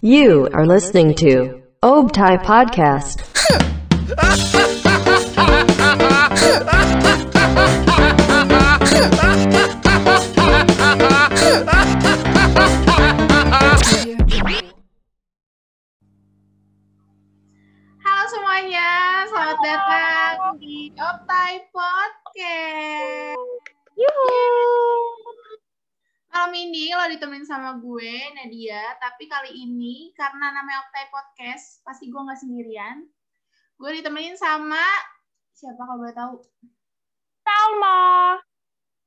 You are listening to Obtai Podcast. Halo semuanya, selamat datang di Optai Podcast. Malam ini lo ditemenin sama gue, Nadia. Tapi kali ini karena namanya Optai Podcast, pasti gue nggak sendirian. Gue ditemenin sama siapa kalau boleh tahu? Salma.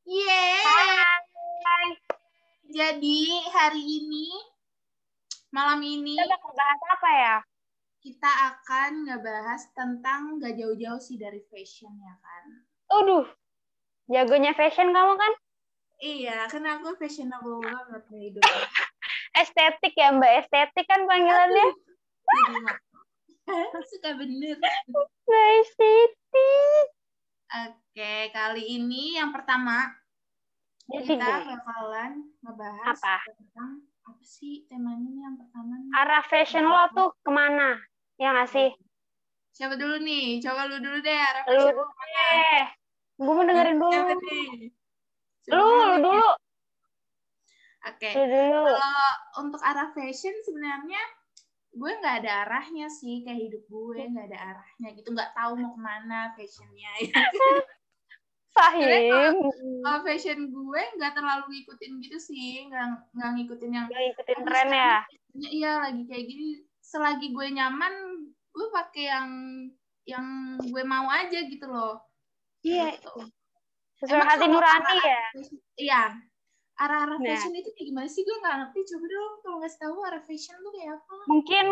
Yeay! Jadi hari ini, malam ini Kita bakal bahas apa ya? kita akan ngebahas tentang gak jauh-jauh sih dari fashion ya kan. Aduh, jagonya fashion kamu kan? Iya, karena aku fashionable banget nih hidup. Estetik ya Mbak, estetik kan panggilannya? Mah. Suka bener. Mbak estetik. Oke, kali ini yang pertama Jadi kita bakalan ngebahas Apa? tentang apa sih temanya nih yang pertama nih? arah fashion lo tuh ke mana? Ya nggak sih? Siapa dulu nih? Coba lu dulu deh. arah Lu fashion dulu ke mana? deh. Gue mau dengerin dulu. Siapa nih? Lu, lu dulu. Oke. Kalau untuk arah fashion sebenarnya gue nggak ada arahnya sih kayak hidup gue nggak ada arahnya gitu nggak tahu mau ke mana fashionnya Fahim. kalau fashion gue nggak terlalu ngikutin gitu sih nggak nggak ngikutin yang Gak ngikutin tren ya? Ya, iya lagi kayak gini selagi gue nyaman gue pakai yang yang gue mau aja gitu loh Iya. Gitu. Sesuai Emang hati nurani ya? iya. Arah-arah Nah. fashion itu kayak gimana sih? Gue nggak ngerti. Coba dong kalau nggak tahu arah fashion tuh kayak apa. Mungkin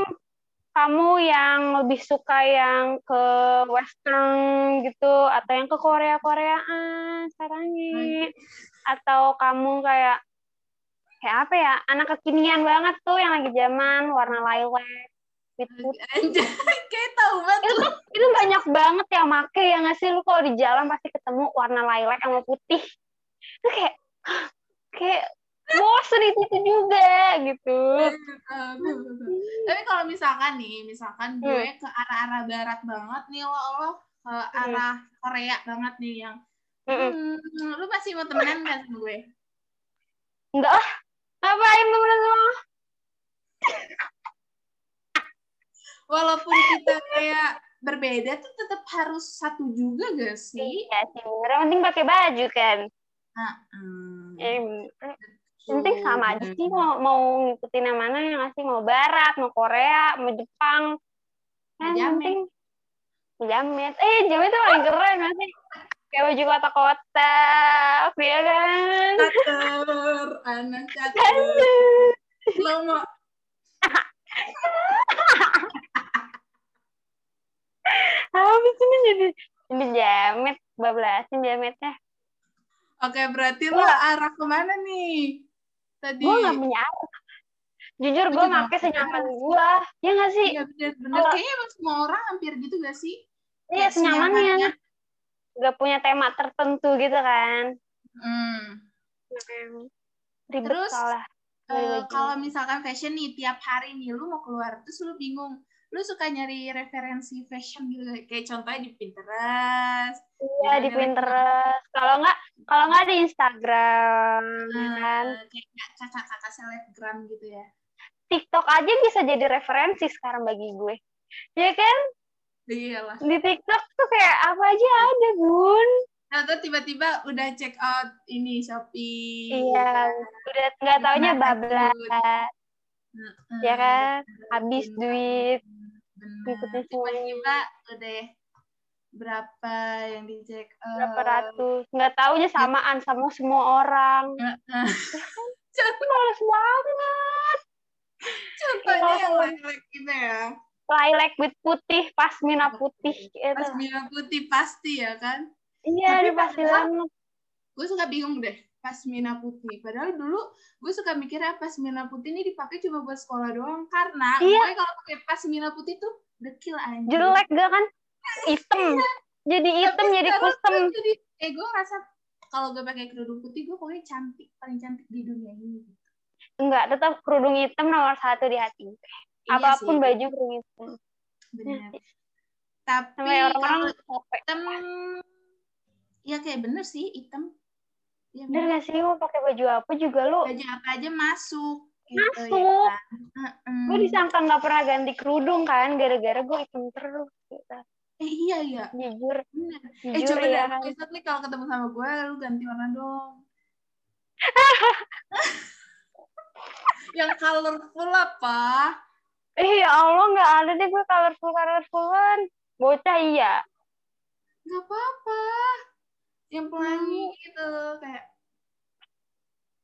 kamu yang lebih suka yang ke western gitu atau yang ke Korea Koreaan caranya atau kamu kayak kayak apa ya? Anak kekinian banget tuh yang lagi zaman warna lilac with putih Anjay, kayak tahu banget itu itu banyak banget yang make ya nggak sih? Lu kalau di jalan pasti ketemu warna lilac sama putih. Itu kayak kayak bosen itu, itu juga gitu. Tapi kalau misalkan nih, misalkan Hmm. gue ke arah-arah barat banget nih, lo lo ke arah Korea banget nih yang Mm-mm. hmm, lu masih mau temenan gak sama gue? enggak lah. Ngapain temenan sama Walaupun kita kayak berbeda tuh tetap harus satu juga gak sih? Iya sih, bener. Penting pakai baju kan. Nah, hmm. Eh, penting sama aja sih mau mau ngikutin yang mana yang ngasih mau barat, mau Korea, mau Jepang. Kan penting jamet. Eh, jamet tuh paling keren nggak sih? Kayak baju kotak-kotak, ya kan? Catur, anak catur. Lo mau Habis ini jadi jadi jamet, bablasin jametnya. Oke, berarti lo arah ke mana nih? Tadi. Gue nggak punya arah. Jujur Gua gue pakai senyaman gue. Ya nggak sih? Iya bener-bener. Kalau- Kayaknya emang semua orang hampir gitu gak sih? Iya, senyamannya. Gak punya tema tertentu gitu kan. Hmm. Ribet Terus, salah. Baju. kalau misalkan fashion nih tiap hari nih lu mau keluar terus lu bingung lu suka nyari referensi fashion gitu kayak contohnya di Pinterest Iya di? Pinterest. Kalau nggak kalau nggak di Instagram, ya kan. kayak kakak-kakak selebgram gitu ya TikTok aja bisa jadi referensi sekarang bagi gue. Ya kan? iya lah Di TikTok tuh kayak apa aja ada, Bun. atau tiba-tiba udah check out ini Shopee Iya, udah nggak taunya bablas. Ya kan? Habis duit. Semua. tiba-tiba udah berapa yang dicek. Berapa ratus. Nggak taunya samaan sama semua orang. Heeh. Itu males banget. contohnya yang like gitu ya Lilac with putih, pasmina putih. Gitu. Pasmina putih pasti ya kan Iya, Tapi pasti banget. gue suka bingung deh pasmina putih padahal dulu gue suka mikirnya pasmina putih ini dipakai cuma buat sekolah doang karena Iya. gue kalau pakai pasmina putih tuh dekil anjir Jelek gak kan? Hitam. Jadi hitam, Tapi jadi tuh jadi eh gue ngerasa kalau gue pakai kerudung putih gue pokoknya cantik paling cantik di dunia ini enggak tetap kerudung hitam nomor satu di hati. Iya Apa pun sih, baju kerudung hitam. bener. Tapi Sampai orang-orang hitam, ya kayak bener sih hitam. Ya, Bener gak sih mau pakai baju apa juga lu Baju apa aja masuk. Gitu, Masuk. Ya kan? Gue disangka nggak pernah ganti kerudung kan gara-gara gue hitam terus gitu. Eh iya iya, jujur bener. Eh jujur coba ya deh, besok nih kalau ketemu sama gue, lu ganti warna dong. Yang colorful apa? eh ya Allah nggak ada deh gue colorful colorfulan bocah iya Gak apa-apa. Yang pelangi gitu, kayak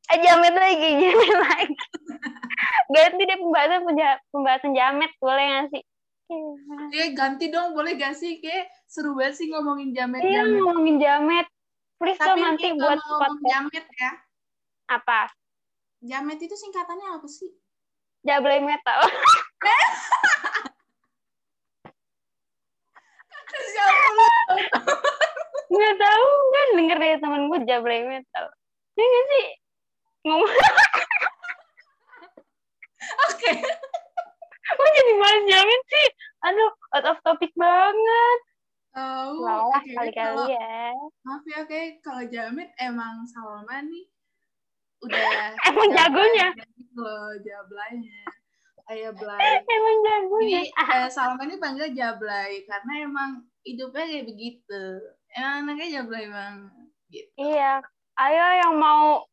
eh jamet lagi jamet lagi ganti deh pembahasan pembahasan jamet boleh nggak sih Eh ganti dong, boleh gak sih? Kayak seru banget sih ngomongin iya jamet-jamet. ngomongin jamet please Tapi dong nanti buat podcast jamet ya. apa Jamet itu singkatannya apa sih? jablay metal Siapa lu? Nggak tahu kan denger dari temen gue jablay metal ya nggak sih ngomong Oke. Kok jadi bahas jamet sih? Aduh, out of topic banget. Oh, Walah, oke. kali-kali ya. Maaf ya, oke. Kalau jamet emang Salma nih udah Emang jagonya. gitu loh, jablaynya. Kayak Blay. Emang jagonya. Jadi eh, Salma ini panggil Jablay karena emang hidupnya kayak begitu. Emang anaknya Jablay banget. Gitu. Iya. Ayo yang mau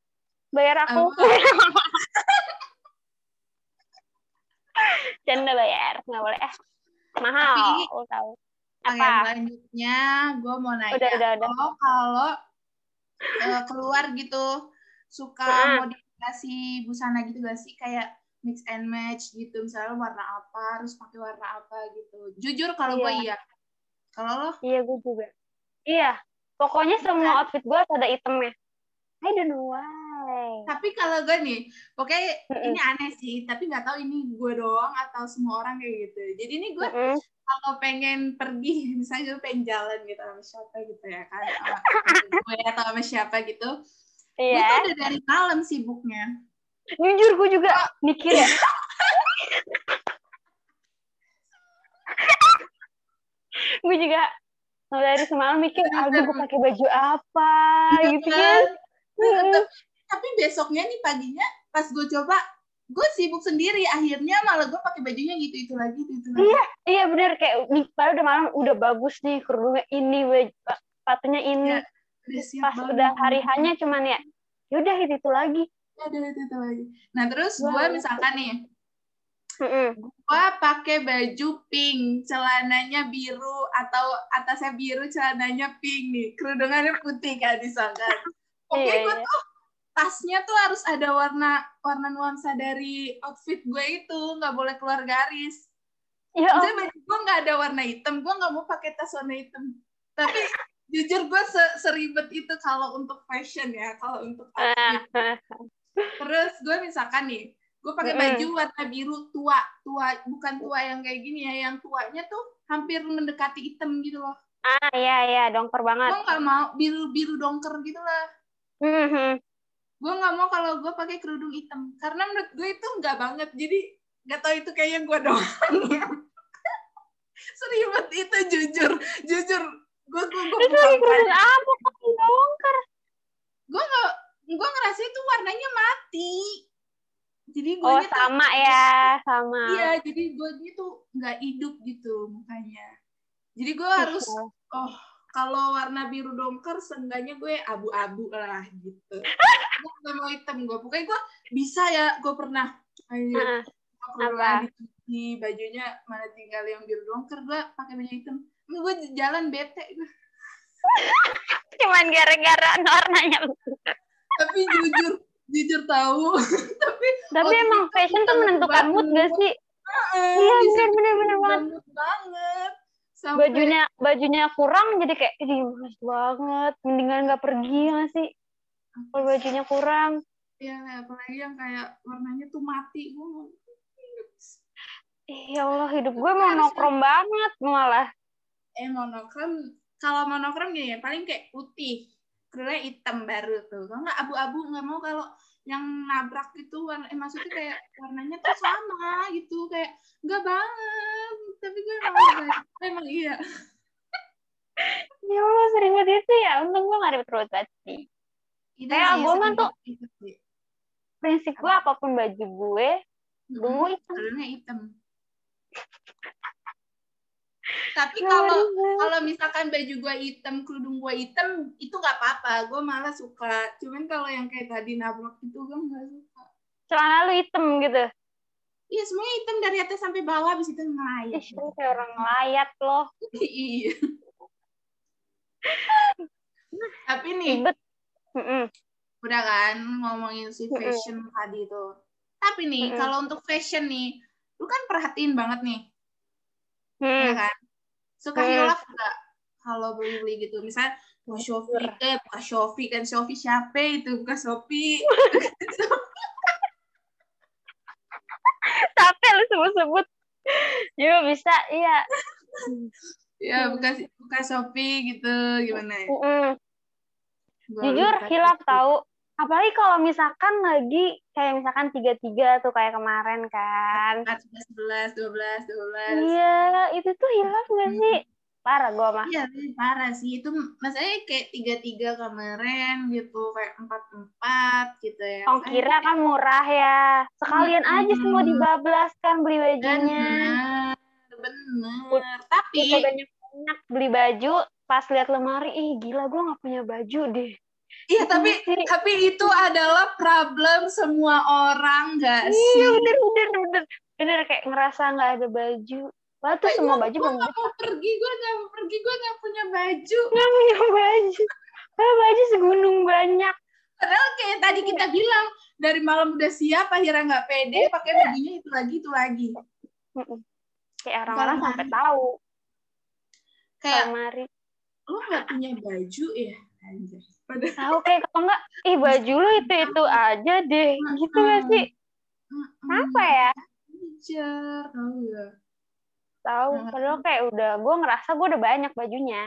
bayar aku. Canda bayar. Nggak boleh. Eh, mahal. Tapi- Lo tahu. Yang Apa? selanjutnya gue mau nanya, Udah, udah, udah. lo kalau eh, keluar gitu suka Heeh. modifikasi busana gitu gak sih kayak mix and match gitu misalnya warna apa harus pakai warna apa gitu jujur kalau gue iya kalau lo Iya, gue juga. Iya. Pokoknya semua outfit gue ada itemnya. I don't know why. tapi kalau gue nih pokoknya Mm-mm. ini aneh sih tapi nggak tahu ini gue doang atau semua orang kayak gitu jadi ini gue Mm-mm. kalau pengen pergi misalnya gue pengen jalan gitu sama siapa gitu ya kan sama gue atau sama siapa gitu gue Iya. tuh udah dari malam sibuknya Jujur gue juga mikir ya. gue juga dari semalam mikir, aduh gue pakai baju apa gitu kan. Tapi- tapi besoknya nih paginya pas gue coba gue sibuk sendiri akhirnya malah gue pakai bajunya gitu itu lagi gitu itu lagi Iya, iya bener kayak nih, padahal udah malam udah bagus nih kerudungnya ini, baju- sepatunya ini. Iya, udah siap Pas banget. udah hari hanya cuman ya, yaudah itu, itu lagi. ada itu, itu lagi nah terus gue misalkan nih Mm-mm. Gue pakai baju pink celananya biru atau atasnya biru celananya pink nih. Kerudungannya putih kan misalkan oke gue tuh tasnya tuh harus ada warna warna nuansa dari outfit gue itu. Nggak boleh keluar garis. Ya Misalnya baju gue nggak ada warna hitam. Gue nggak mau pakai tas warna hitam. Tapi jujur gue se- seribet itu kalau untuk fashion ya kalau untuk outfit. Allah. terus gue misalkan nih gue pakai baju warna biru tua tua bukan tua yang kayak gini ya yang tuanya tuh hampir mendekati hitam gitu loh. Ah, iya, iya, dongker banget. gue nggak mau biru biru dongker gitu lah. Mhm. gue nggak mau kalau gue pakai kerudung hitam karena menurut gue itu nggak banget. Jadi nggak tahu itu kayaknya gue doang. Ya seribet itu jujur jujur. Gue gue gue lagi kerudung apa? Dongker? gue nggak gue ngerasa itu warnanya mati jadi gue Oh, sama ya, sama. iya jadi gue itu nggak hidup gitu mukanya. Jadi gue harus oh kalau warna biru dongker seenggaknya gue abu-abu lah gitu. Gue nggak mau hitam gue. Pokoknya gue bisa ya gue pernah. Ayo kerudungan dicuci bajunya mana tinggal yang biru dongker gue pakai baju hitam. Gue jalan bete Cuman gara-gara warnanya. tapi jujur jujur tahu tapi Tapi emang fashion tuh menentukan mood gak sih? Iya, bisa bener, bener, bener banget. banget Sampai- Bajunya bajunya kurang jadi kayak, ih males banget. Mendingan gak pergi gak sih? Kalau bajunya kurang. ya apalagi yang kayak warnanya tuh mati gue ya Allah, hidup gue monokrom banget malah. eh monokrom kalau monokrom gini ya paling kayak putih kerudungnya hitam baru tuh kalau nggak abu-abu nggak mau kalau yang nabrak gitu warna eh maksudnya kayak warnanya tuh sama gitu kayak nggak banget tapi gue emang iya Ya Allah, sering banget itu ya. Untung gue gak ribet ribet banget sih. Itu Kayak gue mah tuh- itu. Prinsip gue apa pun baju gue, gue hitam. hitam tapi Gak kalau ribet. kalau misalkan baju gue hitam kerudung gue hitam itu nggak apa-apa. Gue malah suka. Cuman kalau yang kayak tadi nabrak itu gue nggak suka. Celana lu hitam gitu. iya semuanya hitam dari atas sampai bawah habis itu ngelayat. Ih, kayak orang ngelayat loh. iya. Tapi nih Ribet. Udah kan ngomongin si fashion tadi itu. Tapi nih kalau untuk fashion nih lu kan perhatiin banget nih. Ya Hmm. kan suka Hmm. hilaf nggak kalau beli-beli gitu misalnya buka Shopee eh buka Shopee kan Shopee siapa itu buka Shopee Capek lu sebut-sebut. Yo bisa, iya. ya buka buka Shopee gitu gimana ya Mm-mm. Gua Jujur hilaf tahu. Apalagi kalau misalkan lagi kayak misalkan tiga-tiga tuh kayak kemarin kan. 11, 12, 12, 12. Iya, itu tuh hilaf gak Hmm. sih? Parah gue mah. Iya, parah sih. Itu maksudnya kayak tiga-tiga kemarin gitu, kayak empat-empat gitu ya. Oh kira kan murah ya. Sekalian aja semua Hmm. dibablas kan beli bajunya. Bener, bener. Tapi, Udah banyak-banyak beli baju, pas lihat lemari, ih gila gue gak punya baju deh. Iya tapi Sih. tapi itu adalah problem semua orang gak sih? Iya bener bener bener. Bener kayak ngerasa nggak ada baju. Padahal tuh semua baju gue gak mau pergi, gue gak mau pergi, gue gak punya baju. nggak punya baju. Padahal baju segunung banyak. Padahal kayak tadi kita bilang, dari malam udah siap, akhirnya nggak pede, pakai bajunya itu lagi, itu lagi. Kayak orang-orang sampai tahu Kayak, lemari. lo gak punya baju ya? Anjay. Tahu kayak kalau nggak, ih baju lu itu itu aja deh. Gitu gak sih? Apa ya? Tau gak? Tahu. Padahal kayak udah, gue ngerasa gue udah banyak bajunya.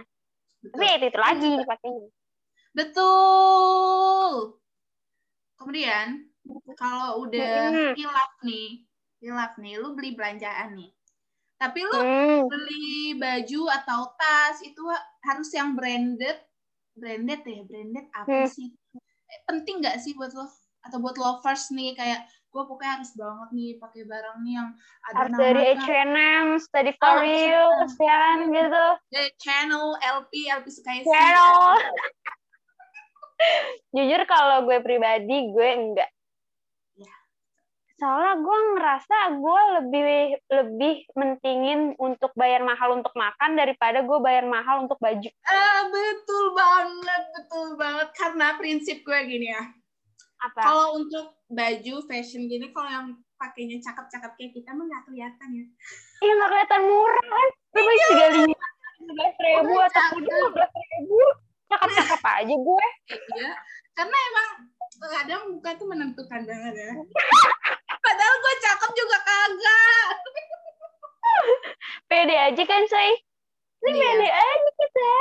Tapi ya itu itu lagi dipakainya. Betul. Kemudian kalau udah Mm-mm. hilaf nih, hilaf nih, lu beli belanjaan nih. Tapi lu Hmm. beli baju atau tas itu harus yang branded, branded ya, branded apa Hmm. sih? Eh, penting nggak sih buat lo atau buat lovers nih kayak gue pokoknya harus banget nih pakai barang nih yang ada Harus dari namanya H&M, study Oh, for you, H&M. ya kan gitu. The channel LP LP suka Channel. Jujur kalau gue pribadi, gue enggak. Ya. Soalnya gue ngerasa gue lebih lebih mentingin untuk bayar mahal untuk makan daripada gue bayar mahal untuk baju. Ah, betul banget, betul banget. Karena prinsip gue gini ya. Apa? Kalau untuk baju fashion gini, kalau yang pakainya cakep-cakep kayak kita mah nggak kelihatan ya. Iya nggak kelihatan murah kan? Lu baju tiga lima, belas ribu atau lima belas ribu, cakep-cakep aja gue. Iya. Karena emang kadang muka tuh menentukan banget ya. Padahal gue cakep juga kagak. Pede aja kan, say? Ini Iya. pede aja kita.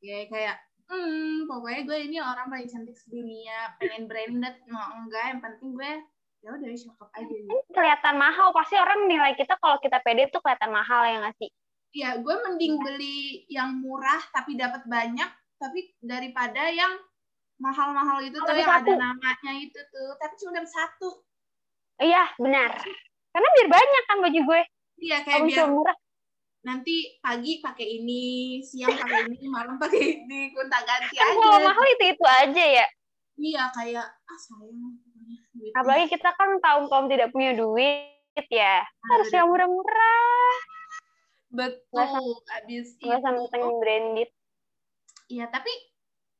Ya kayak, hmm, pokoknya gue ini orang paling cantik sedunia. Pengen branded, mau enggak. Yang penting gue ya udah cakep aja. Gitu. Kelihatan mahal, pasti orang nilai kita kalau kita pede tuh kelihatan mahal ya nggak sih? Ya, gue mending beli yang murah tapi dapat banyak, tapi daripada yang mahal-mahal itu tuh Tapi yang ada satu. namanya itu tuh, tapi cuma dapat satu. Iya, benar. Karena biar banyak kan baju gue. Iya, kayak Kalau biar murah. Nanti pagi pakai ini, siang pakai ini, malam pakai ini, gonta ganti Kan aja. kalau mahal itu-itu aja ya. Iya, kayak ah sayang duitnya. Apalagi kita kan kaum-kaum tidak punya duit ya. Harus yang murah-murah. betul. Abis Nggak usah itu, mentengin branded. iya tapi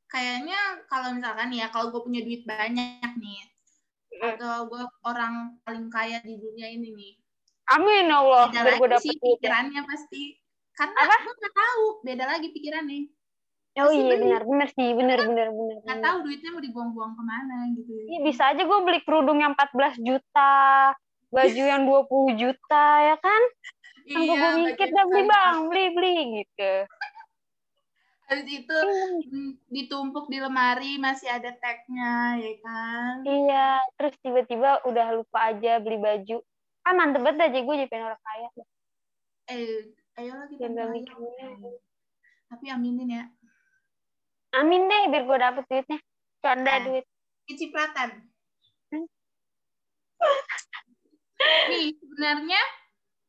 kayaknya kalau misalkan ya kalau gue punya duit banyak nih, Hmm. atau gue orang paling kaya di dunia ini nih, Amin ya Allah. beda Biar gue lagi sih ya. pikirannya pasti karena Apa? gue nggak tahu beda lagi pikirannya Oh iya benar benar sih benar benar benar. benar. tahu duitnya mau dibuang-buang ke mana gitu Iya, bisa aja gue beli kerudung yang 14 juta, baju yang 20 juta ya kan? Kan gue Iya, mikir baju dah beli bang, beli beli gitu. Habis itu mm, ditumpuk di lemari masih ada tagnya ya kan. Iya, terus tiba-tiba udah lupa aja beli baju. Ah mantep banget aja gue jadi pengen orang kaya. Eh, Jangan bayar. mikirin. Tapi aminin ya. Amin deh biar gue dapet duitnya. Canda Ah. duit. Kecipratan. Hmm. Nih, sebenarnya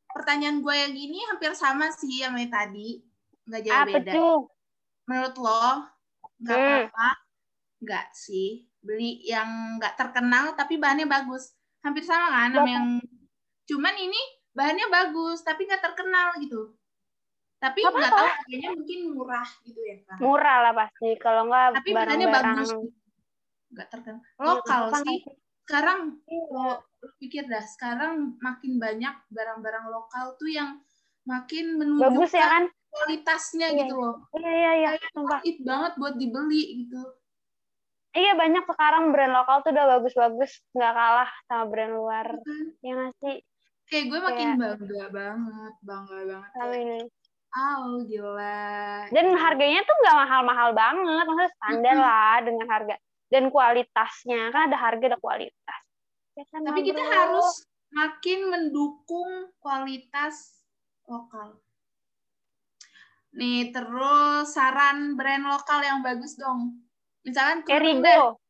pertanyaan gue yang gini hampir sama sih sama yang tadi. Nggak jauh Apa beda. tuh? Menurut lo, nggak Hmm. apa-apa? Nggak sih. Beli yang nggak terkenal tapi bahannya bagus. Hampir sama kan sama yang... Cuman ini bahannya bagus tapi nggak terkenal gitu. Tapi Nggak tahu harganya mungkin murah gitu ya kan. Murah lah pasti. Kalau nggak Tapi bahannya bagus. Nggak terkenal. Iya, Lokal apa sih. Sekarang Iya. lo lo pikir dah sekarang makin banyak barang-barang lokal tuh yang makin menunjukkan Bagus ya kan? kualitasnya Iya. gitu loh. Iya, iya, iya. Kayak Sumpah. worth it banget buat dibeli gitu. Iya banyak sekarang brand lokal tuh udah bagus-bagus. Nggak kalah sama brand luar. Kan? Ya nggak sih? Kayak gue makin Kayak- bangga banget, bangga banget. Ini. oh gila. Dan harganya tuh nggak mahal-mahal banget. Maksudnya standar Mm-mm. lah dengan harga. Dan kualitasnya. Kan ada harga, ada kualitas. Ya kan, Tapi kita harus makin mendukung kualitas lokal. Nih, terus saran brand lokal yang bagus dong. Misalkan. Erigo.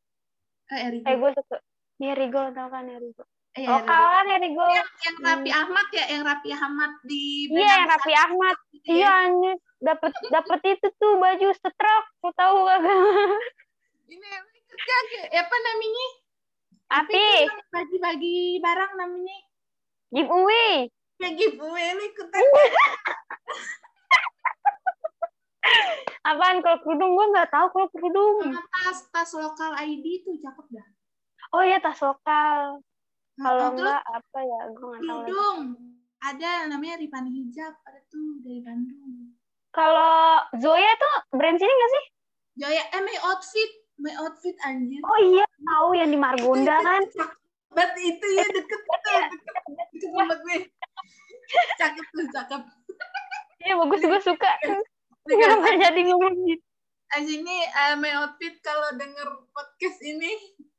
Eh, Erigo. Eh, gue suka. Erigo. Tau kan Erigo. Eh, ya, Lokal Erigo. kan Erigo. yang, yang Rapi Ahmad ya, yang Rapi Ahmad di Hmm. Iya, yang Raffi Ahmad. gitu ya. Iya, anjir. Dapet, dapet itu tuh baju setruk. Lu tahu kagak? Ini ikut kaget. Apa namanya? Api. itu Bagi-bagi barang namanya. Giveaway. Ya giveaway lu ikutan. Apaan kalau kerudung? Gue nggak tahu kalau kerudung. Sama tas, tas lokal ID tuh cakep dah. Oh iya, tas lokal. Kalau enggak, apa ya? Gue nggak tahu. kerudung. Ada namanya Ripani Hijab. Ada tuh dari Bandung. Kalau Zoya tuh brand sini nggak sih? Jaya, eh my outfit. My outfit anjir. Oh iya, tahu yang di Margonda kan. Bet itu ya deket tuh. Deket, deket sama gue. Cakep tuh, cakep. Iya, bagus. Gue suka. Kenapa jadi ngomong gitu? Di sini eh, my outfit kalau denger podcast ini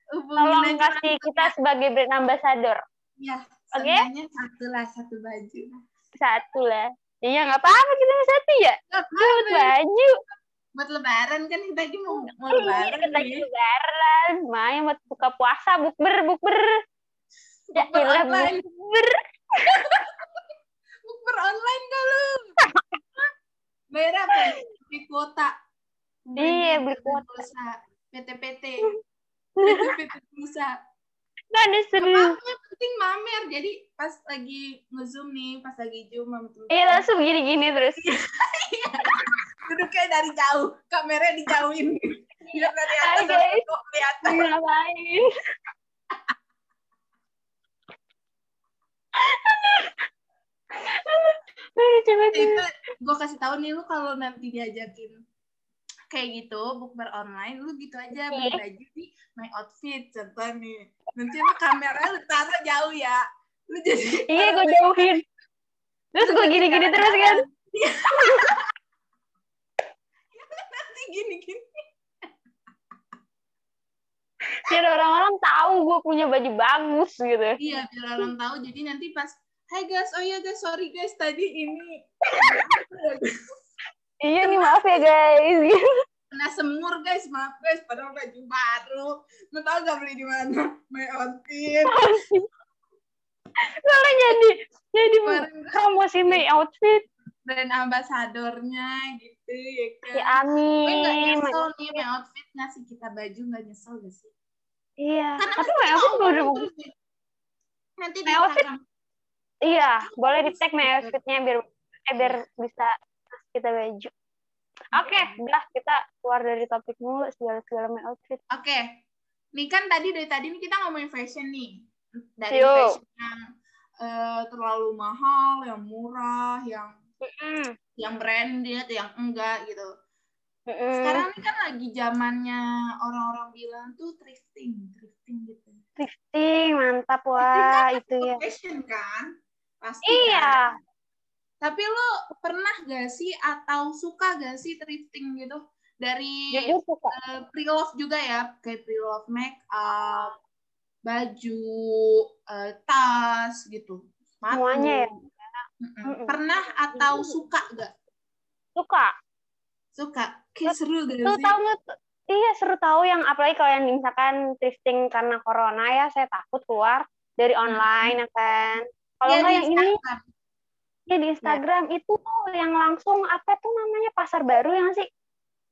Tolong kasih kita sebagai brand ambassador. ya Oke. seenggaknya satu lah satu baju Satu lah. Iya, nggak apa-apa kita mau satu ya. Apa-apa. baju. buat lebaran kan kita lagi mau mau Iya, lebaran kita lagi nih lebaran. Main buat buka puasa, bukber, bukber. Ya, ilah, online. bukber. bukber online lu bayar apa beli kuota Iya, beli kuota. PT-PT PT-PT pulsa Nggak ada seru. yang penting mamer. Jadi pas lagi ngezoom nih pas lagi zoom sama temen Iya, langsung gini-gini terus. duduknya dari jauh. Kameranya dijauhin. Biar dari Hai, atas guys. kok kelihatan. Ngapain? Aduh, coba itu gue kasih tahu nih lu kalau nanti diajakin kayak gitu bukber online lu gitu aja beli Oke. baju di my outfit contoh nih nanti lu kamera lu taruh jauh ya lu jadi Iya, gue jauhin. Terus gue gini-gini terus kan. nanti gini gini Biar orang-orang tahu gue punya baju bagus gitu. iya biar orang tahu jadi nanti pas Hai guys, oh iya guys, sorry guys, tadi ini Iya nih maaf ya guys. kena semur guys, maaf guys, padahal baju baru. Lu tau gak beli di mana? My outfit. Soalnya jadi jadi promosi my outfit. brand ambasadornya gitu ya kan. Ya Gue nggak amin. nyesel nih my outfit ngasih kita baju nggak nyesel gak sih? Iya. Karena Tapi kan my kita outfit terus nih. Nanti My di outfit. Iya, boleh di tag my outfitnya biar eh, biar bisa kita baju. Oke, udah kita keluar dari topik mulu segala segala my outfit. Oke. Nih kan tadi dari tadi nih kita ngomongin fashion nih. Dari Yuk. fashion yang eh, terlalu mahal, yang murah, yang Mm-mm. yang branded, yang enggak gitu. Sekarang ini kan lagi zamannya orang-orang bilang tuh thrifting, thrifting gitu. thrifting mantap Thrifting wah kan itu ya. Fashion kan? Pasti Iya. kan? Tapi lu pernah gak sih atau suka gak sih thrifting gitu? Dari Jujur suka. uh, pre-love juga ya, kayak pre-love make up, baju, uh, tas gitu. Sepatu. Semuanya ya? Pernah atau suka gak? Suka. Suka. Kayak seru gak sih? tahu tuh? Iya seru tahu yang apalagi kalau yang misalkan thrifting karena corona ya saya takut keluar dari online ya kan. Kalau di yang ini Instagram. Ya di Instagram itu tuh yang langsung apa tuh namanya pasar baru yang sih?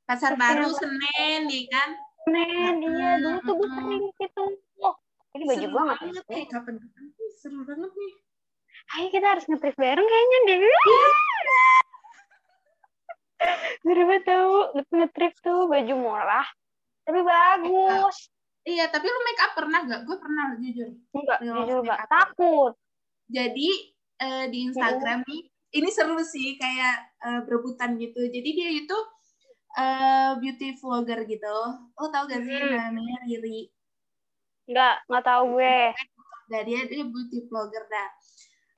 Pasar Thrifting baru? Senen, nih kan? Nen, iya dulu tuh gue sering gitu. Oh, ini baju gue nggak banget nih. Kapan-kapan nih, seru banget nih. Ayo kita harus nge-thrift bareng kayaknya deh. Gue tahu nge-thrift tuh baju murah tapi bagus. Iya, tapi lu make up pernah gak? Gue pernah, jujur. Enggak, jujur up. takut. Jadi eh, di Instagram nih, ini seru sih kayak eh, berebutan gitu. Jadi dia itu eh, beauty vlogger gitu. Lo tau gak sih Hmm. namanya Riri? Enggak, enggak tahu gue. Nah, dia dia beauty vlogger dah.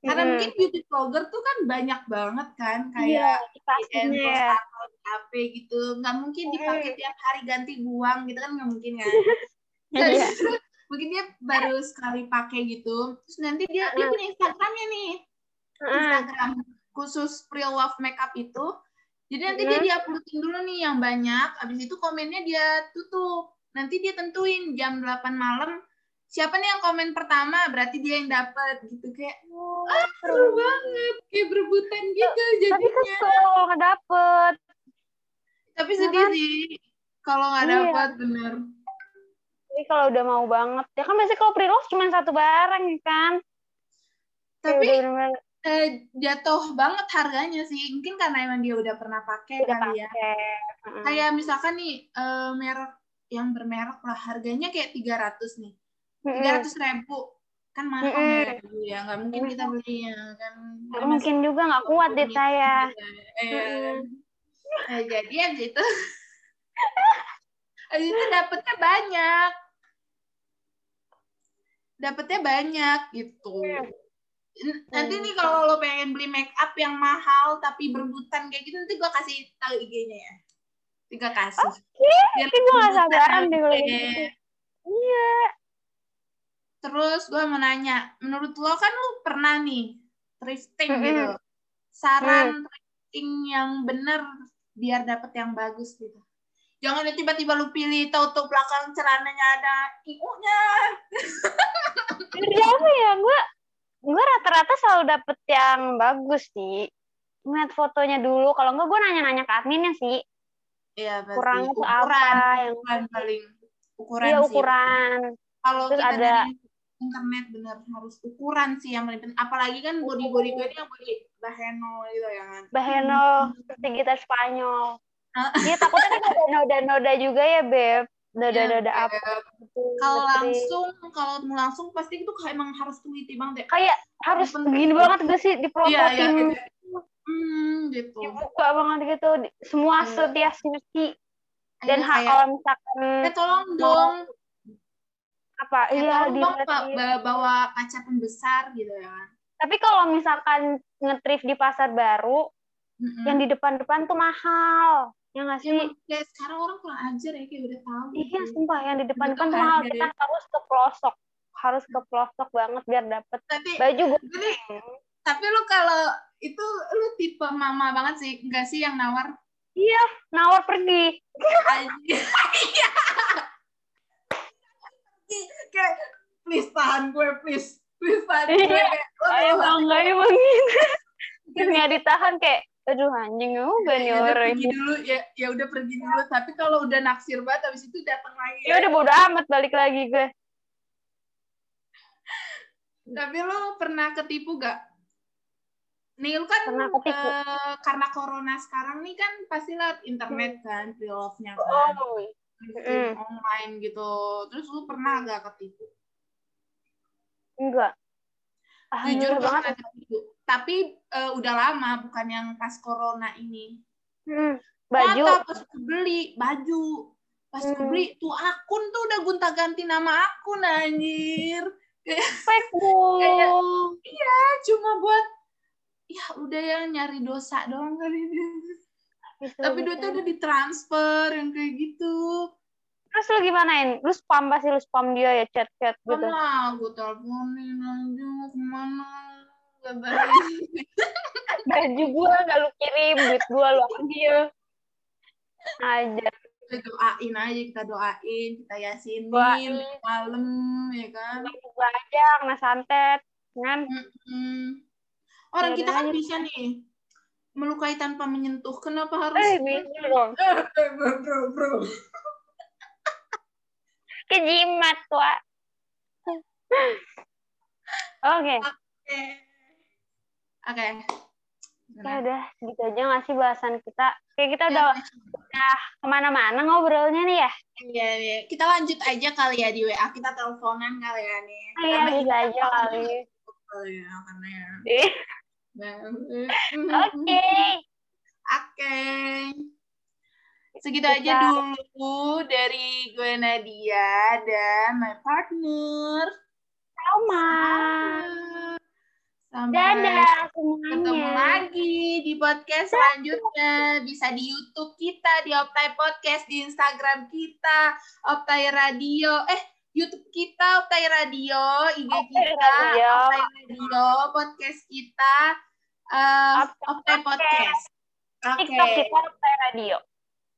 Karena Mm-mm. mungkin beauty vlogger tuh kan banyak banget kan Iya, kayak ya. atau HP gitu. Nggak mungkin dipakai tiap hari ganti buang gitu kan nggak mungkin kan. Terus Iya. Mungkin dia baru sekali pakai gitu. Terus nanti dia dia punya Instagramnya nih. Heeh. Instagram khusus Real Love Makeup itu. Jadi nanti dia diuploadin dulu nih yang banyak. Habis itu komennya dia tutup. Nanti dia tentuin jam 8 malam siapa nih yang komen pertama berarti dia yang dapat gitu kayak ah seru banget kayak berebutan gitu Tapi jadinya. kesel kalau nggak dapet. Tapi Ya sedih kan? sih kalau nggak Iya. dapat bener. Tapi kalau udah mau banget. Ya kan biasanya kalau pre-love cuma satu barang ya kan. Kayak Tapi udah bener-bener eh, jatuh banget harganya sih. Mungkin karena emang dia udah pernah pakai udah kali ya. pakai. Heeh. kayak misalkan nih eh, merek yang bermerek lah harganya kayak 300 nih tiga ratus ribu kan mahal ya dulu ya nggak mungkin kita belinya kan Nggak mungkin juga nggak kuat deh saya. eh, nah, jadi abis itu abis itu dapetnya banyak dapetnya banyak gitu. N- nanti nih kalau lo pengen beli make up yang mahal tapi berebutan kayak gitu nanti gue kasih tahu IG-nya ya. Tiga kasih. Biar Tapi gue nggak rebutan sabaran deh kalau gitu. Iya. Terus gue mau nanya, menurut lo kan lo pernah nih thrifting gitu. Saran thrifting yang bener biar dapet yang bagus gitu. Jangan tiba-tiba lu pilih tahu-tahu belakang celananya ada IU-nya. Dari apa ya? Gue gue rata-rata selalu dapet yang bagus sih. Ngeliat fotonya dulu. Kalau enggak gue nanya-nanya ke adminnya sih. Iya, pasti. Kurangnya tuh ukuran, apa yang ukuran paling ukuran Iya sih. ukuran. Kalau Terus kita ada- dari internet bener harus ukuran sih yang paling penting. Apalagi kan body-body gue ini yang body baheno gitu ya kan. Baheno gitar Spanyol. Dia takutnya kan ada noda-noda juga ya, Beb. Noda-noda Iya, apa gitu. kalau langsung kalau langsung pasti itu kayak emang harus teliti banget ya. Kayak harus begini banget gak sih? Iya iya diprototin iya. hmm gitu. Dibuka banget gitu. Di- semua Iya. setiap sisi. Dan Iya, ha- kayak, kalau misalkan eh tolong dong. Apa? Eh, iya tolong dong ba- bawa kaca pembesar gitu ya. Kan tapi kalau misalkan ngetrif di pasar baru Mm-mm. yang di depan-depan tuh mahal ya nggak Ya, sih emang kayak sekarang orang kurang ajar ya kayak udah tahu iya gitu. sumpah yang di depan-depan Udah tuh mahal harga kita ya. harus ke pelosok harus ke pelosok banget biar dapet tapi baju gue tapi, tapi lu kalau itu lu tipe mama banget sih enggak sih yang nawar nawar pergi. Iya. kayak please tahan gue please please tahan gue Iya. kayak lo ayo tau bang gak? emang gitu terus nggak ditahan kayak aduh anjing juga nih ya udah orang pergi dulu ya ya udah pergi dulu. Tapi kalau udah naksir banget habis itu datang lagi ya udah bodo amat balik lagi gue. Tapi lo pernah ketipu gak nih kan Pernah ketipu. eh, karena corona sekarang nih kan pasti lewat internet kan pre-love-nya kan. oh Meeting online gitu. Terus lu pernah gak ketipu? Enggak jujur Alhamdulillah gue banget. tapi eh, udah lama bukan yang pas corona ini. Hmm, baju? Ternyata pas aku beli baju. Pas aku Hmm. beli tuh akun tuh udah gonta ganti nama akun anjir. Fake bu Kayak- cuma buat ya udah ya nyari dosa doang kali. Gitu, Tapi duitnya udah ditransfer yang kayak gitu. Terus lu gimanain? Lu spam pasti lu spam dia ya chat-chat gitu. Mana gue teleponin aja ke mana. Baju gua gak lu kirim, duit gua lu ambil. Aja. kita doain aja kita doain kita yasinin Doain. malam ya kan Gua aja kena santet. Kan? Orang Ya kita kan bisa nih melukai tanpa menyentuh kenapa harus Eh, bisa dong. Eh, bro bro bro Kejimat, tua. Oke. oke oke Ya udah, gitu aja nggak sih bahasan kita? Kayak kita Ya, udah, udah ke mana-mana ngobrolnya nih ya? Iya, iya. Kita lanjut aja kali ya di WA. Kita teleponan kali ya nih. Iya, Karena bisa ini aja kali. ya, karena ya. Nah, Oke. Oke. Segitu Kita- aja dulu dari gue Nadia dan my partner. Sama. Sampai Dadah ketemu lagi di podcast selanjutnya. Bisa di YouTube kita, di Optai Podcast, di Instagram kita, Optai Radio. Eh, YouTube kita, Optai Radio, IG Optai kita, Radio. Optai Radio, podcast kita, eh, Optai Optai Podcast. Oke. TikTok kita Optai Radio.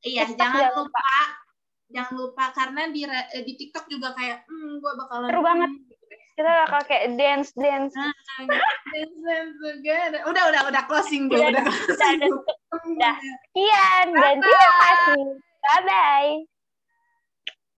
Iya, TikTok jangan jangan lupa. Jangan lupa karena di eh, di TikTok juga kayak hmm gua bakalan Seru banget. Kita bakal kayak dance dance. Nah, dance dance together. Udah, udah, udah closing gue, Udah, udah. Sekian dan terima kasih. Bye bye.